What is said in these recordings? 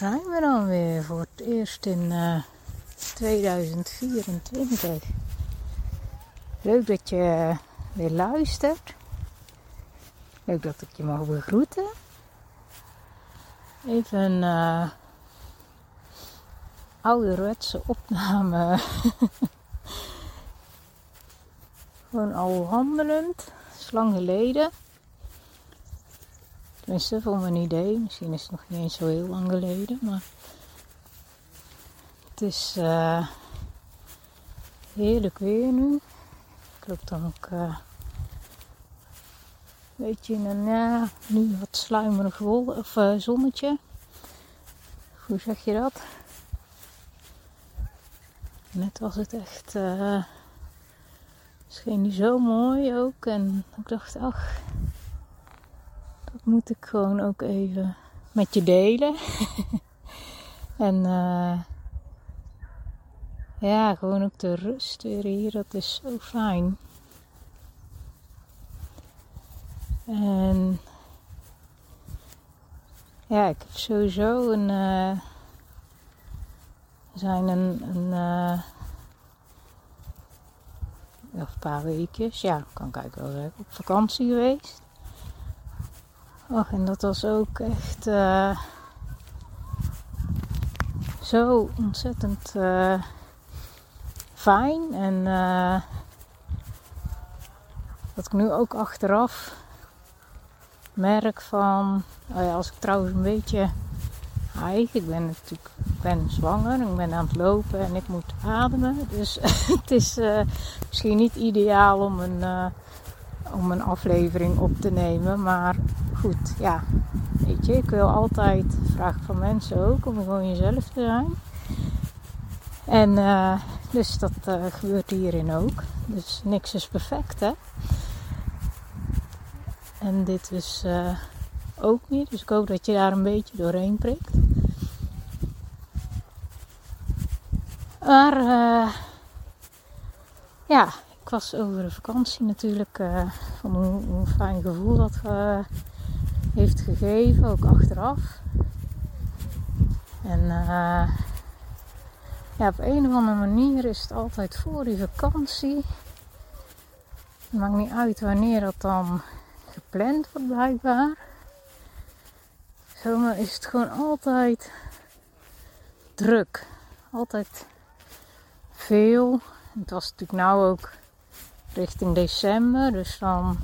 Zijn we dan weer voor het eerst in uh, 2024. Leuk dat je weer luistert. Leuk dat ik je mag begroeten. Even een uh, ouderwetse opname. Gewoon al wandelend. Dat is lang geleden. Tenminste, voor mijn idee. Misschien is het nog niet eens zo heel lang geleden. Maar het is uh, heerlijk weer nu. Ik loop dan ook uh, een beetje in een ja, nu wat sluimerig wol, of, zonnetje. Hoe zeg je dat? Net was het echt. Scheen die zo mooi ook. En ik dacht, ach, moet ik gewoon ook even met je delen. en uh, ja, gewoon ook de rust weer hier, dat is zo fijn. En ja, ik heb sowieso een. Uh, zijn een. een of een paar weekjes, ja, kan kijken wel op vakantie geweest. Och, en dat was ook echt uh, zo ontzettend uh, fijn. En uh, dat ik nu ook achteraf merk van, oh ja, als ik trouwens een beetje hijg, ik ben natuurlijk ik ben zwanger, ik ben aan het lopen en ik moet ademen. Dus het is misschien niet ideaal om een om een aflevering op te nemen. Maar goed, ja, weet je, ik wil altijd vragen van mensen ook om gewoon jezelf te zijn. En uh, dus dat uh, gebeurt hierin ook. Dus niks is perfect, hè. En dit is uh, ook niet. Dus ik hoop dat je daar een beetje doorheen prikt. Maar ja, was over de vakantie natuurlijk uh, van hoe, fijn gevoel dat uh, heeft gegeven, ook achteraf. En uh, ja, op een of andere manier is het altijd voor die vakantie. Het maakt niet uit wanneer dat dan gepland wordt blijkbaar. Zomaar is het gewoon altijd druk. Altijd veel. Het was natuurlijk nou ook richting december. Dus dan,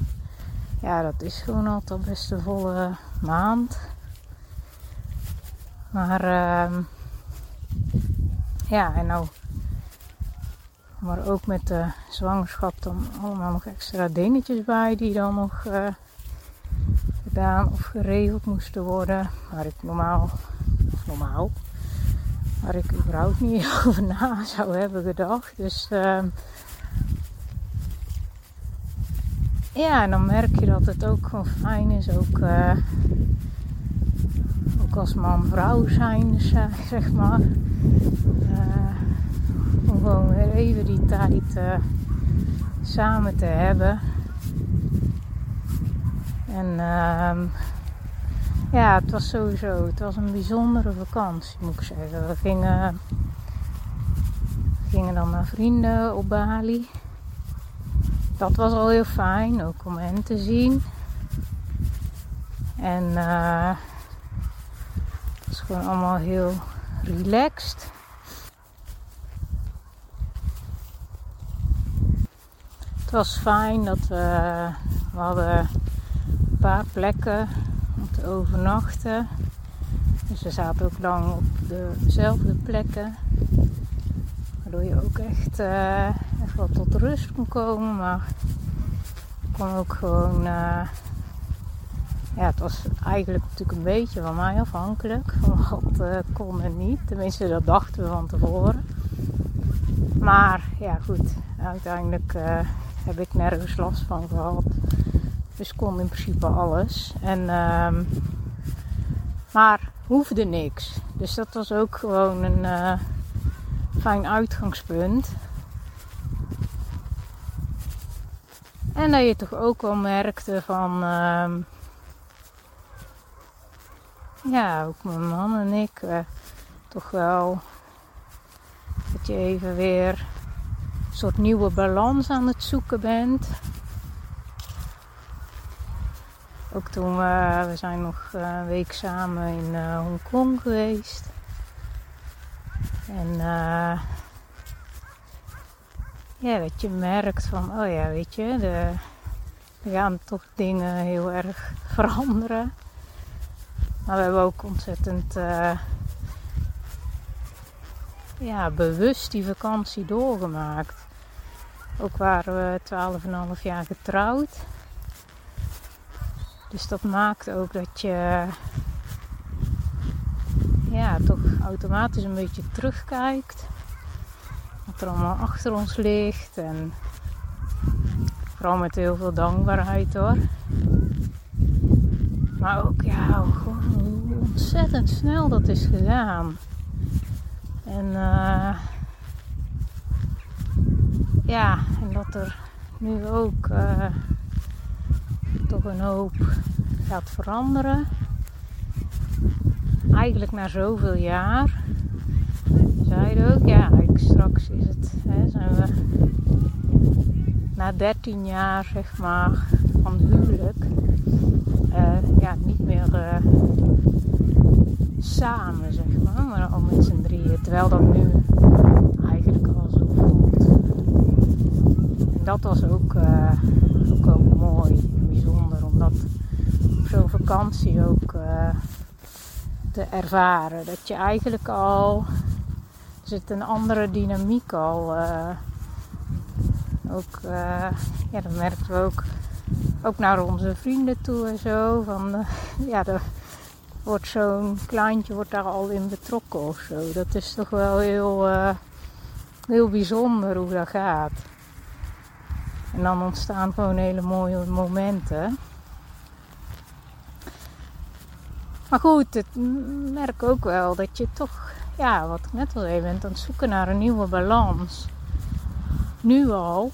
ja, dat is gewoon altijd best een volle maand. Maar, uh, ja, en nou, maar ook met de zwangerschap dan allemaal nog extra dingetjes bij die dan nog uh, gedaan of geregeld moesten worden. Waar ik normaal, of normaal, waar ik überhaupt niet over na zou hebben gedacht. Dus uh, ja, en dan merk je dat het ook gewoon fijn is. Ook, uh, ook als man-vrouw zijn, dus, uh, zeg maar. Uh, om gewoon weer even die tijd samen te hebben. En ehm, ja, het was sowieso, het was een bijzondere vakantie moet ik zeggen. We gingen, we gingen dan naar vrienden op Bali dat was al heel fijn, ook om hen te zien. En uh, het was gewoon allemaal heel relaxed. Het was fijn dat we, we hadden een paar plekken om te overnachten. Dus we zaten ook lang op dezelfde plekken. Waardoor je ook echt uh, wel tot rust kon komen. Maar kon ook gewoon uh, ja, het was eigenlijk natuurlijk een beetje van mij afhankelijk. Wat uh, kon en niet. Tenminste, dat dachten we van tevoren. Maar ja, goed. Uiteindelijk uh, heb ik nergens last van gehad. Dus kon in principe alles. En, uh, maar hoefde niks. Dus dat was ook gewoon een fijn uitgangspunt. En dat je toch ook wel merkte van. Uh, ja, ook mijn man en ik. Uh, toch wel. Dat je even weer een soort nieuwe balans aan het zoeken bent. Ook toen we, zijn nog een week samen in uh, Hongkong geweest. En uh, ja, dat je merkt van, oh ja, weet je, de, er gaan toch dingen heel erg veranderen. Maar we hebben ook ontzettend uh, ja, bewust die vakantie doorgemaakt. Ook waren we 12,5 jaar getrouwd. Dus dat maakt ook dat je ja, toch automatisch een beetje terugkijkt. Wat er allemaal achter ons ligt. En vooral met heel veel dankbaarheid hoor. Maar ook ja, hoe ontzettend snel dat is gedaan. En uh, ja, en dat er nu ook uh, toch een hoop gaat veranderen. Eigenlijk na zoveel jaar. Zeiden ook, ja, straks is het, hè, zijn we na 13 jaar zeg maar van huwelijk, uh, ja, niet meer uh, samen zeg maar, maar al met z'n drieën. Terwijl dat nu eigenlijk al zo voelt. En dat was ook, uh, ook, ook mooi bijzonder om dat op zo'n vakantie ook te ervaren. Dat je eigenlijk al zit een andere dynamiek al. Uh, ook, uh, ja, dat merken we ook, ook naar onze vrienden toe en zo. Van, uh, ja, er wordt zo'n kleintje wordt daar al in betrokken of zo. Dat is toch wel heel, heel bijzonder hoe dat gaat. En dan ontstaan gewoon hele mooie momenten. Maar goed, ik merk ook wel dat je toch, ja, wat ik net al zei, bent aan het zoeken naar een nieuwe balans. Nu al.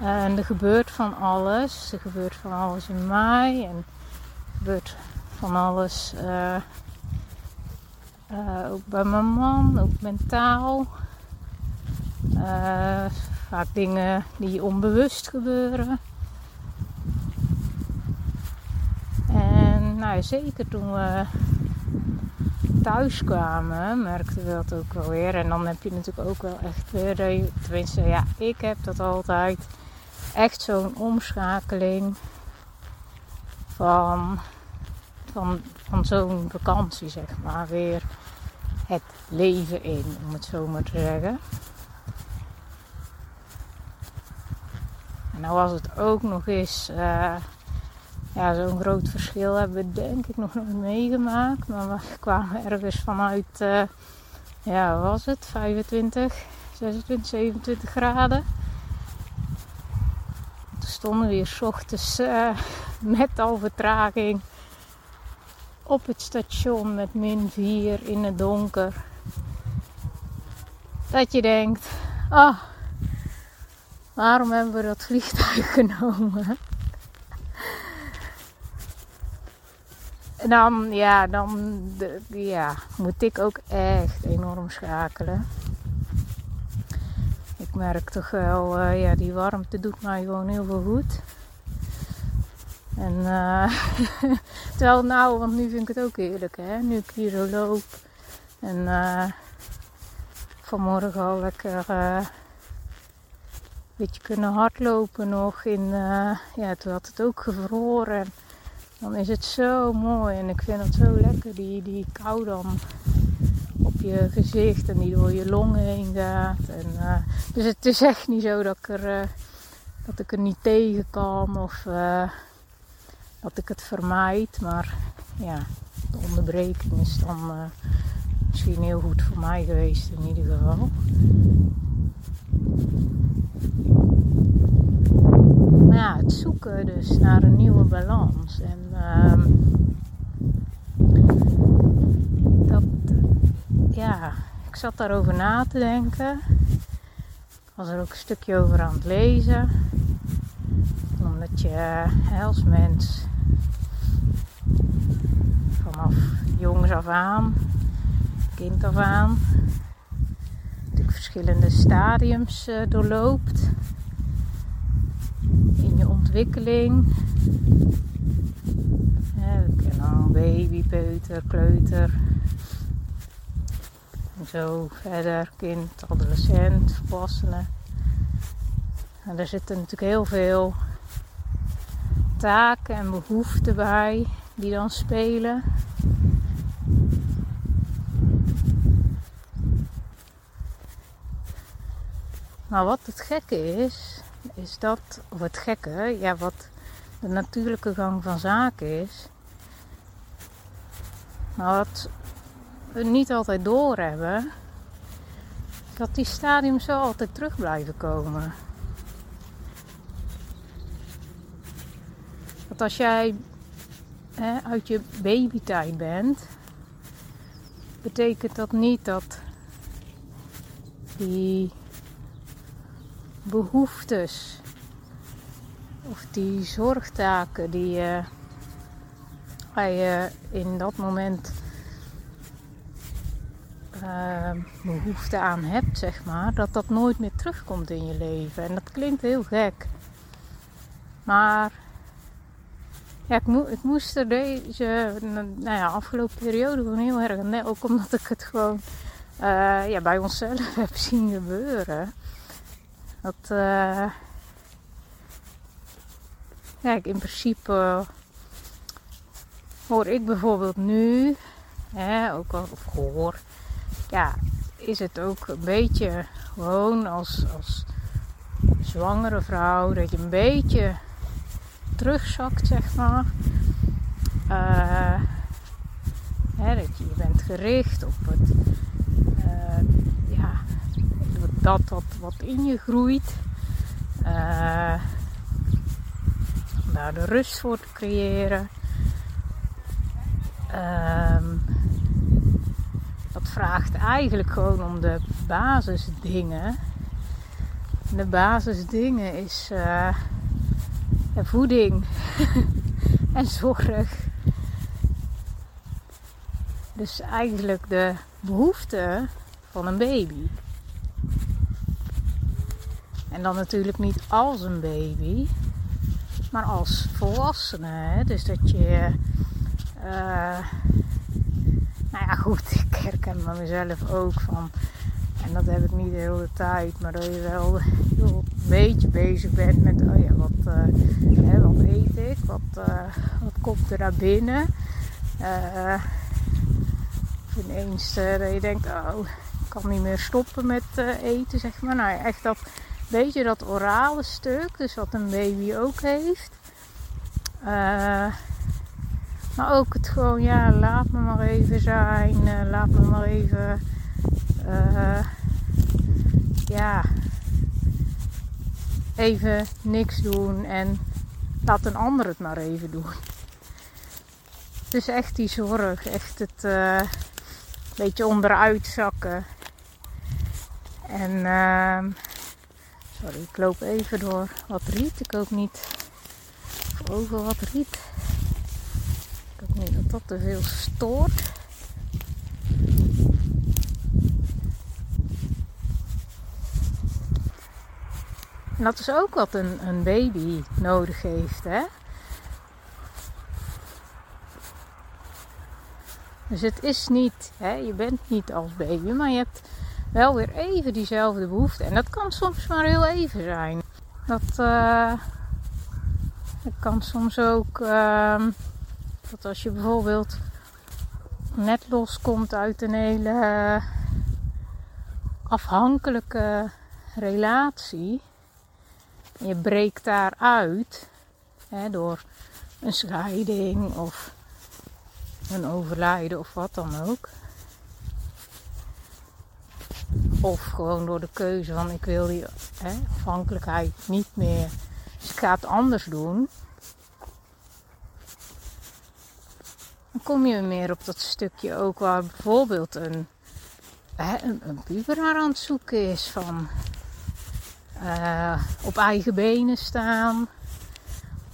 En er gebeurt van alles. Er gebeurt van alles in mij. En er gebeurt van alles uh, uh, ook bij mijn man, ook mentaal. Uh, vaak dingen die onbewust gebeuren. En nou, zeker toen we thuis kwamen, merkten we dat ook wel weer. En dan heb je natuurlijk ook wel echt weer, tenminste ja, ik heb dat altijd, echt zo'n omschakeling van, van, van zo'n vakantie, zeg maar. Weer het leven in, om het zo maar te zeggen. En nou was het ook nog eens, uh, ja, zo'n groot verschil hebben we denk ik nog nooit meegemaakt. Maar we kwamen ergens vanuit, uh, ja, was het? 25, 26, 27 graden. Toen stonden we hier ochtends uh, met al vertraging op het station met min 4 in het donker. Dat je denkt, ah, waarom hebben we dat vliegtuig genomen? En dan, ja, dan ja, moet ik ook echt enorm schakelen. Ik merk toch wel, uh, ja, die warmte doet mij gewoon heel veel goed. En uh, terwijl nou, want nu vind ik het ook eerlijk, hè. Nu ik hier zo loop. En uh, vanmorgen al lekker een beetje kunnen hardlopen nog. In, ja, toen had het ook gevroren. Dan is het zo mooi en ik vind het zo lekker, die, die kou dan op je gezicht en die door je longen heen gaat. En, uh, dus het is echt niet zo dat ik er, uh, dat ik er niet tegen kan of uh, dat ik het vermijd. Maar ja, de onderbreking is dan misschien heel goed voor mij geweest in ieder geval. Ja, het zoeken dus naar een nieuwe balans. En uh, dat, ja, ik zat daarover na te denken. Ik was er ook een stukje over aan het lezen. Omdat je als mens vanaf jongs af aan, kind af aan, natuurlijk verschillende stadiums uh, doorloopt in je ontwikkeling. Dan baby, peuter, kleuter. En zo verder, kind, adolescent, volwassene. En daar zitten natuurlijk heel veel taken en behoeften bij die dan spelen. Maar wat het gekke is, is dat, of het gekke, ja, wat de natuurlijke gang van zaken is, wat we niet altijd doorhebben, dat die stadiums zo altijd terug blijven komen. Dat als jij hè, uit je babytijd bent, betekent dat niet dat die behoeftes of die zorgtaken die je, waar je in dat moment uh, behoefte aan hebt, zeg maar, dat dat nooit meer terugkomt in je leven. En dat klinkt heel gek. Maar ja, ik, mo ik moest er deze nou ja, afgelopen periode gewoon heel erg aan Ook omdat ik het gewoon uh, ja, bij onszelf heb zien gebeuren. Dat, uh, kijk, in principe hoor ik bijvoorbeeld nu, hè, ook al of ja, is het ook een beetje gewoon als, als zwangere vrouw dat je een beetje terugzakt, zeg maar. Uh, hè, dat je, je bent gericht op het, uh, ja, dat wat, wat in je groeit. Uh, om daar de rust voor te creëren. Ehm, dat vraagt eigenlijk gewoon om de basisdingen. De basisdingen is voeding en zorg. Dus eigenlijk de behoeften van een baby. En dan natuurlijk niet als een baby, maar als volwassene. Hè? Dus dat je. Uh, nou ja, goed, ik herken me mezelf ook van. En dat heb ik niet de hele tijd, maar dat je wel een beetje bezig bent met, oh ja, wat, uh, hè, wat eet ik, wat, uh, wat komt er naar binnen. Ineens dat je denkt, oh, ik kan niet meer stoppen met eten, zeg maar. Nou ja, echt dat beetje dat orale stuk, dus wat een baby ook heeft. Maar ook het gewoon, ja, laat me maar even zijn, laat me maar even uh, ja, even niks doen en laat een ander het maar even doen. Dus echt die zorg, echt het uh, beetje onderuit zakken. En uh, sorry, ik loop even door wat riet. Ik hoop niet over wat riet. Dat te veel stoort. En dat is ook wat een, een baby nodig heeft. Hè? Dus het is niet, hè, je bent niet als baby, maar je hebt wel weer even diezelfde behoefte. En dat kan soms maar heel even zijn. Dat, uh, kan soms ook, uh, dat als je bijvoorbeeld net loskomt uit een hele afhankelijke relatie je breekt daaruit hè, door een scheiding of een overlijden of wat dan ook. Of gewoon door de keuze van ik wil die hè, afhankelijkheid niet meer. Dus ik ga het anders doen. Dan kom je meer op dat stukje ook waar bijvoorbeeld een, een, een aan het zoeken is van uh, op eigen benen staan,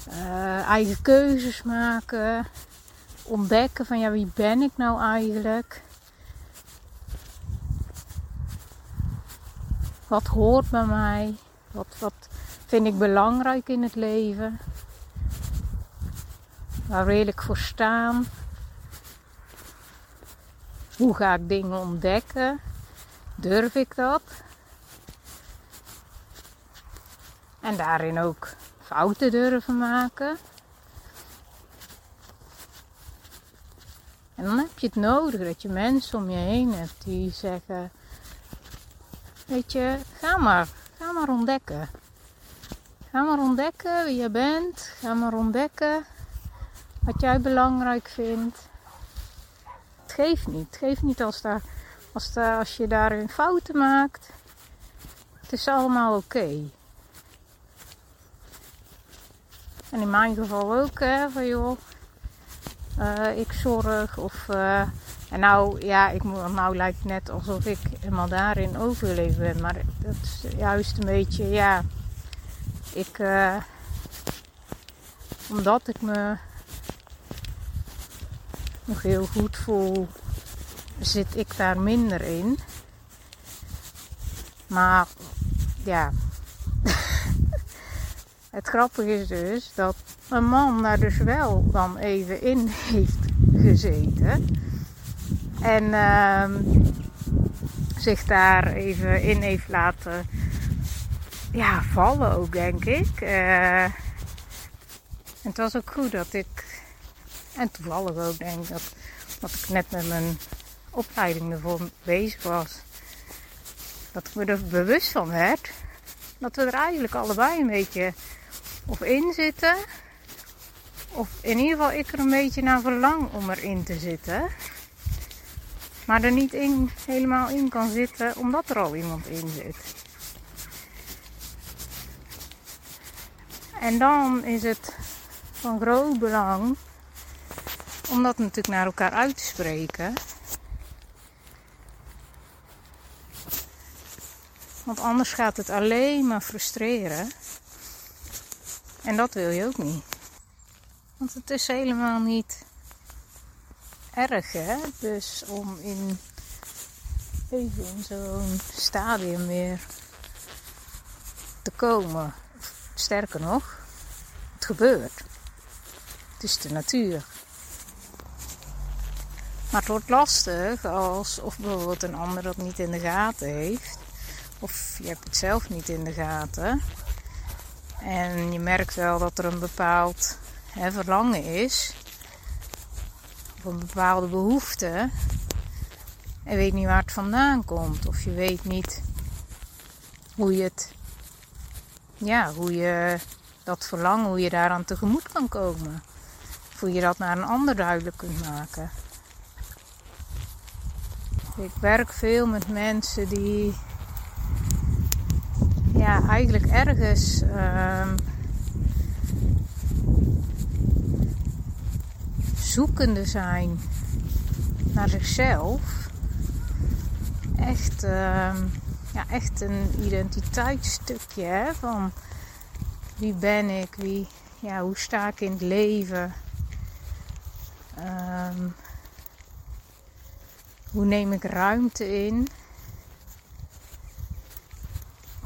uh, eigen keuzes maken, ontdekken van ja wie ben ik nou eigenlijk? Wat hoort bij mij? Wat, wat vind ik belangrijk in het leven? Waar wil ik voor staan? Hoe ga ik dingen ontdekken? Durf ik dat? En daarin ook fouten durven maken. En dan heb je het nodig dat je mensen om je heen hebt die zeggen: Weet je, ga maar, ga maar ontdekken. Ga maar ontdekken wie je bent. Ga maar ontdekken wat jij belangrijk vindt. Geeft niet. Geeft niet als, daar, als, daar, als je daarin fouten maakt. Het is allemaal oké. En in mijn geval ook, hè, van joh, uh, ik zorg of... Uh, en nou, ja, ik, nou lijkt het net alsof ik helemaal daarin overleven ben. Maar dat is juist een beetje, ja... Ik... Uh, omdat ik me nog heel goed voel, zit ik daar minder in. Maar ja, het grappige is dus dat een man daar dus wel dan even in heeft gezeten. En uh, zich daar even in heeft laten ja, vallen ook, denk ik. Uh, en het was ook goed dat ik, en toevallig ook denk ik, dat, dat ik net met mijn opleiding ervoor bezig was. Dat ik me er bewust van werd. Dat we er eigenlijk allebei een beetje of in zitten. Of in ieder geval ik er een beetje naar verlang om erin te zitten. Maar er niet in, helemaal in kan zitten omdat er al iemand in zit. En dan is het van groot belang om dat natuurlijk naar elkaar uit te spreken. Want anders gaat het alleen maar frustreren. En dat wil je ook niet. Want het is helemaal niet erg, hè? Dus om in even in zo'n stadium weer te komen. Sterker nog, het gebeurt. Het is de natuur. Maar het wordt lastig als of bijvoorbeeld een ander dat niet in de gaten heeft. Of je hebt het zelf niet in de gaten. En je merkt wel dat er een bepaald hè, verlangen is. Of een bepaalde behoefte. En weet niet waar het vandaan komt. Of je weet niet hoe je het. Ja, hoe je dat verlangen, hoe je daaraan tegemoet kan komen. Of hoe je dat naar een ander duidelijk kunt maken. Ik werk veel met mensen die ja, eigenlijk ergens um, zoekende zijn naar zichzelf. Echt, um, ja, echt een identiteitsstukje hè, van wie ben ik, wie, ja, hoe sta ik in het leven. Um, hoe neem ik ruimte in?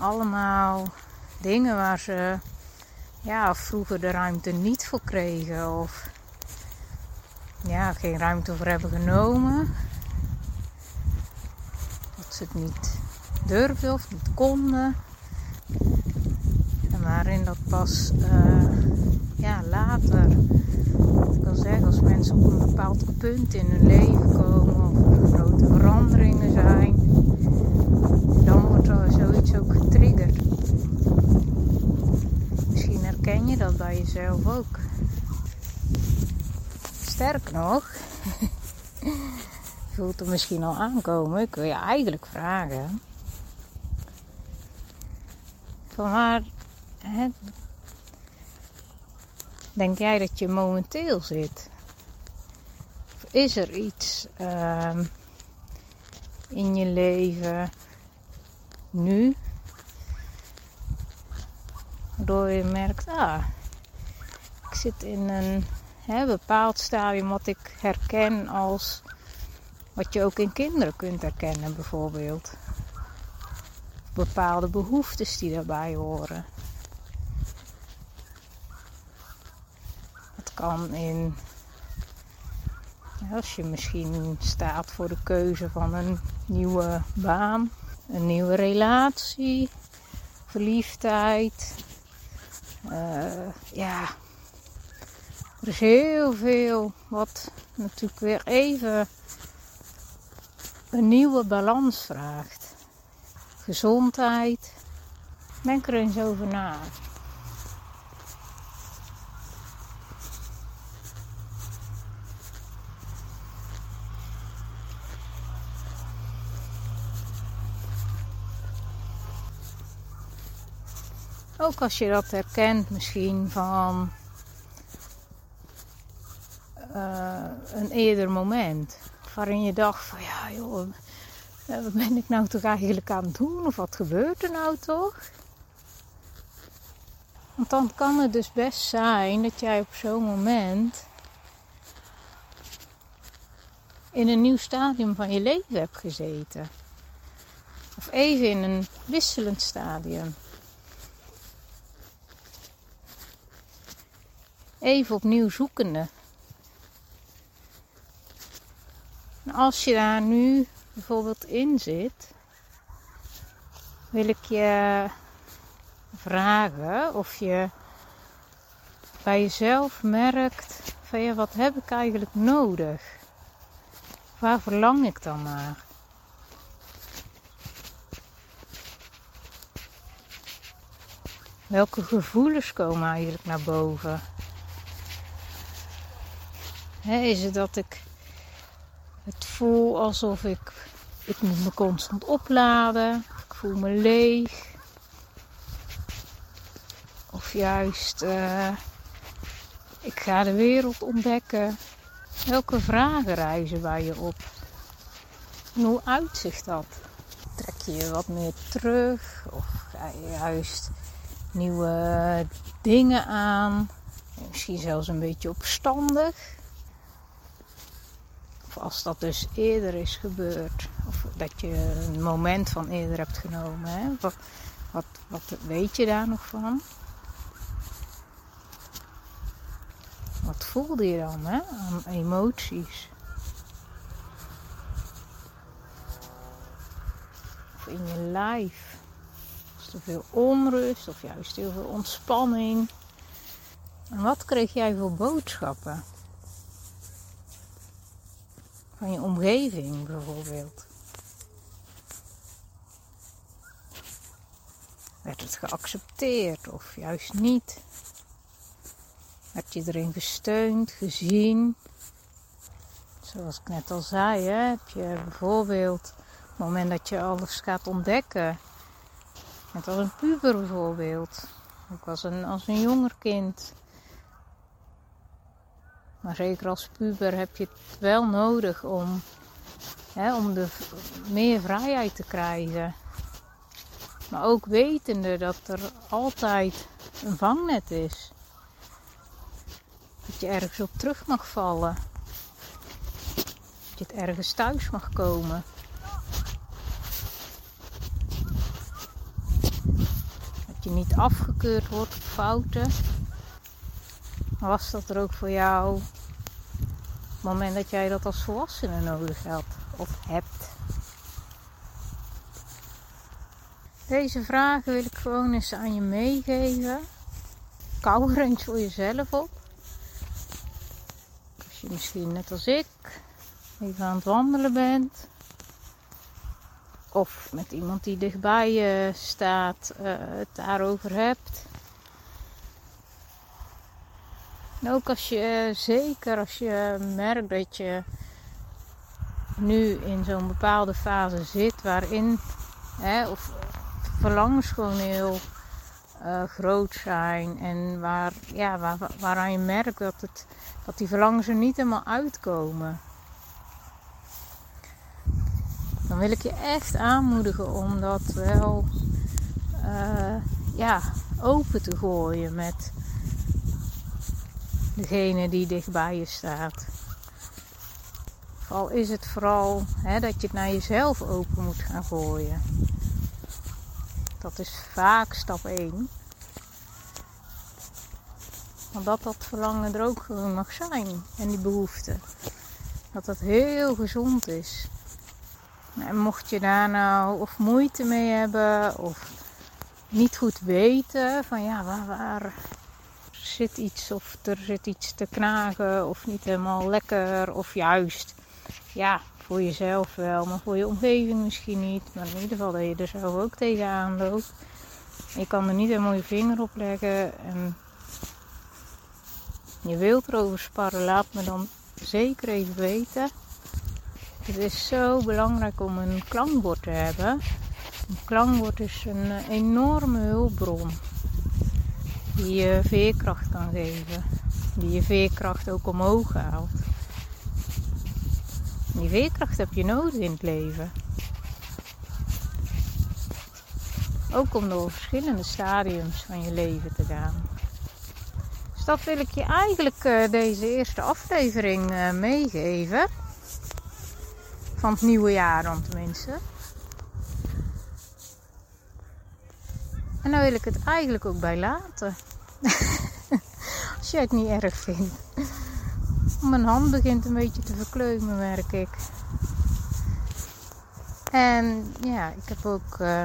allemaal dingen waar ze ja, vroeger de ruimte niet voor kregen of ja, geen ruimte voor hebben genomen. Dat ze het niet durfden of niet konden. En waarin dat pas uh, ja, later, ik al zeg, als mensen op een bepaald punt in hun leven komen of er grote veranderingen zijn, dan wordt er zoiets ook getriggerd. Misschien herken je dat bij jezelf ook. Sterk nog, voelt er misschien al aankomen. Ik wil je eigenlijk vragen. Van waar denk jij dat je momenteel zit? Of is er iets ehm, in je leven nu waardoor je merkt, ah, ik zit in een hè, bepaald stadium wat ik herken als wat je ook in kinderen kunt herkennen, bijvoorbeeld. Bepaalde behoeftes die daarbij horen. Kan in. Als je misschien staat voor de keuze van een nieuwe baan, een nieuwe relatie, verliefdheid. Uh, ja, er is heel veel wat natuurlijk weer even een nieuwe balans vraagt. Gezondheid. Denk er eens over na. Ook als je dat herkent misschien van uh, een eerder moment. Waarin je dacht van ja joh, eh, wat ben ik nou toch eigenlijk aan het doen? Of wat gebeurt er nou toch? Want dan kan het dus best zijn dat jij op zo'n moment in een nieuw stadium van je leven hebt gezeten. Of even in een wisselend stadium. Even opnieuw zoekende. als je daar nu bijvoorbeeld in zit, wil ik je vragen of je bij jezelf merkt van ja, wat heb ik eigenlijk nodig? Waar verlang ik dan naar? Welke gevoelens komen eigenlijk naar boven? Is het dat ik het voel alsof ik, ik moet me constant opladen. Ik voel me leeg. Of juist, uh, ik ga de wereld ontdekken. Welke vragen reizen bij je op? En hoe uitzicht dat? Trek je je wat meer terug? Of ga je juist nieuwe dingen aan? Misschien zelfs een beetje opstandig? Of als dat dus eerder is gebeurd. Of dat je een moment van eerder hebt genomen. Hè? Wat, wat, wat weet je daar nog van? Wat voelde je dan hè? aan emoties? Of in je lijf? Was er veel onrust of juist heel veel ontspanning? En wat kreeg jij voor boodschappen? Van je omgeving bijvoorbeeld. Werd het geaccepteerd of juist niet? Werd je erin gesteund, gezien? Zoals ik net al zei, hè, heb je bijvoorbeeld het moment dat je alles gaat ontdekken. Net als een puber bijvoorbeeld. Ook als een, als een jonger kind. Maar zeker als puber heb je het wel nodig om, hè, om de, meer vrijheid te krijgen. Maar ook wetende dat er altijd een vangnet is. Dat je ergens op terug mag vallen. Dat je het ergens thuis mag komen. Dat je niet afgekeurd wordt op fouten was dat er ook voor jou op het moment dat jij dat als volwassene nodig had of hebt? Deze vragen wil ik gewoon eens aan je meegeven. Kou er eens voor jezelf op. Als je misschien net als ik even aan het wandelen bent. Of met iemand die dichtbij je staat, uh, het daarover hebt. En ook als je, zeker als je merkt dat je nu in zo'n bepaalde fase zit waarin, hè, of verlangens gewoon heel uh, groot zijn en waar, ja, waar, waaraan je merkt dat, het, dat die verlangens er niet helemaal uitkomen. Dan wil ik je echt aanmoedigen om dat wel uh, ja, open te gooien met degene die dichtbij je staat. Al is het vooral hè, dat je het naar jezelf open moet gaan gooien. Dat is vaak stap 1. Want dat dat verlangen er ook gewoon mag zijn. En die behoefte. Dat dat heel gezond is. En mocht je daar nou of moeite mee hebben of niet goed weten van ja, waar, waar zit iets of er zit iets te knagen of niet helemaal lekker of juist ja, voor jezelf wel, maar voor je omgeving misschien niet. Maar in ieder geval dat je er zelf ook tegenaan loopt. Je kan er niet een mooie vinger op leggen en je wilt erover sparren, laat me dan zeker even weten. Het is zo belangrijk om een klankbord te hebben. Een klankbord is een enorme hulpbron die je veerkracht kan geven, die je veerkracht ook omhoog haalt. Die veerkracht heb je nodig in het leven. Ook om door verschillende stadiums van je leven te gaan. Dus dat wil ik je eigenlijk uh, deze eerste aflevering uh, meegeven. Van het nieuwe jaar dan tenminste. En daar wil ik het eigenlijk ook bij laten. Als jij het niet erg vindt. Mijn hand begint een beetje te verkleumen, merk ik. En ja, ik heb ook uh,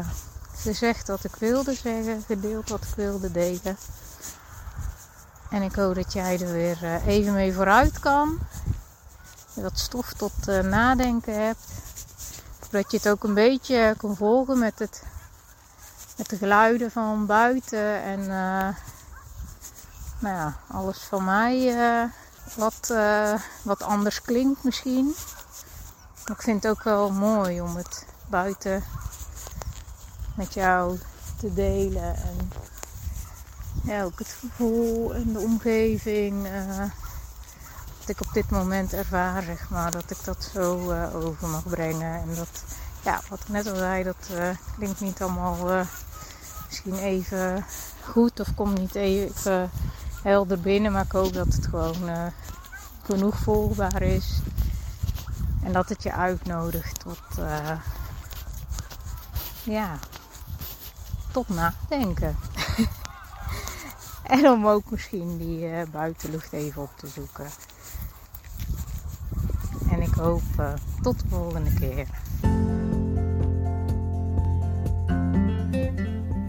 gezegd wat ik wilde zeggen, gedeeld wat ik wilde delen. En ik hoop dat jij er weer uh, even mee vooruit kan. Je wat stof tot uh, nadenken hebt. Dat je het ook een beetje kan volgen met, het, met de geluiden van buiten. En nou ja, alles van mij wat, uh, wat anders klinkt misschien. Ik vind het ook wel mooi om het buiten met jou te delen. En ja, ook het gevoel en de omgeving. Uh, wat ik op dit moment ervaar, zeg maar. Dat ik dat zo uh, over mag brengen. En dat, ja, wat ik net al zei, dat klinkt niet allemaal misschien even goed. Of komt niet even helder binnen. Maar ik hoop dat het gewoon uh, genoeg volgbaar is. En dat het je uitnodigt tot, uh, ja, tot nadenken. en om ook misschien die uh, buitenlucht even op te zoeken. En ik hoop tot de volgende keer.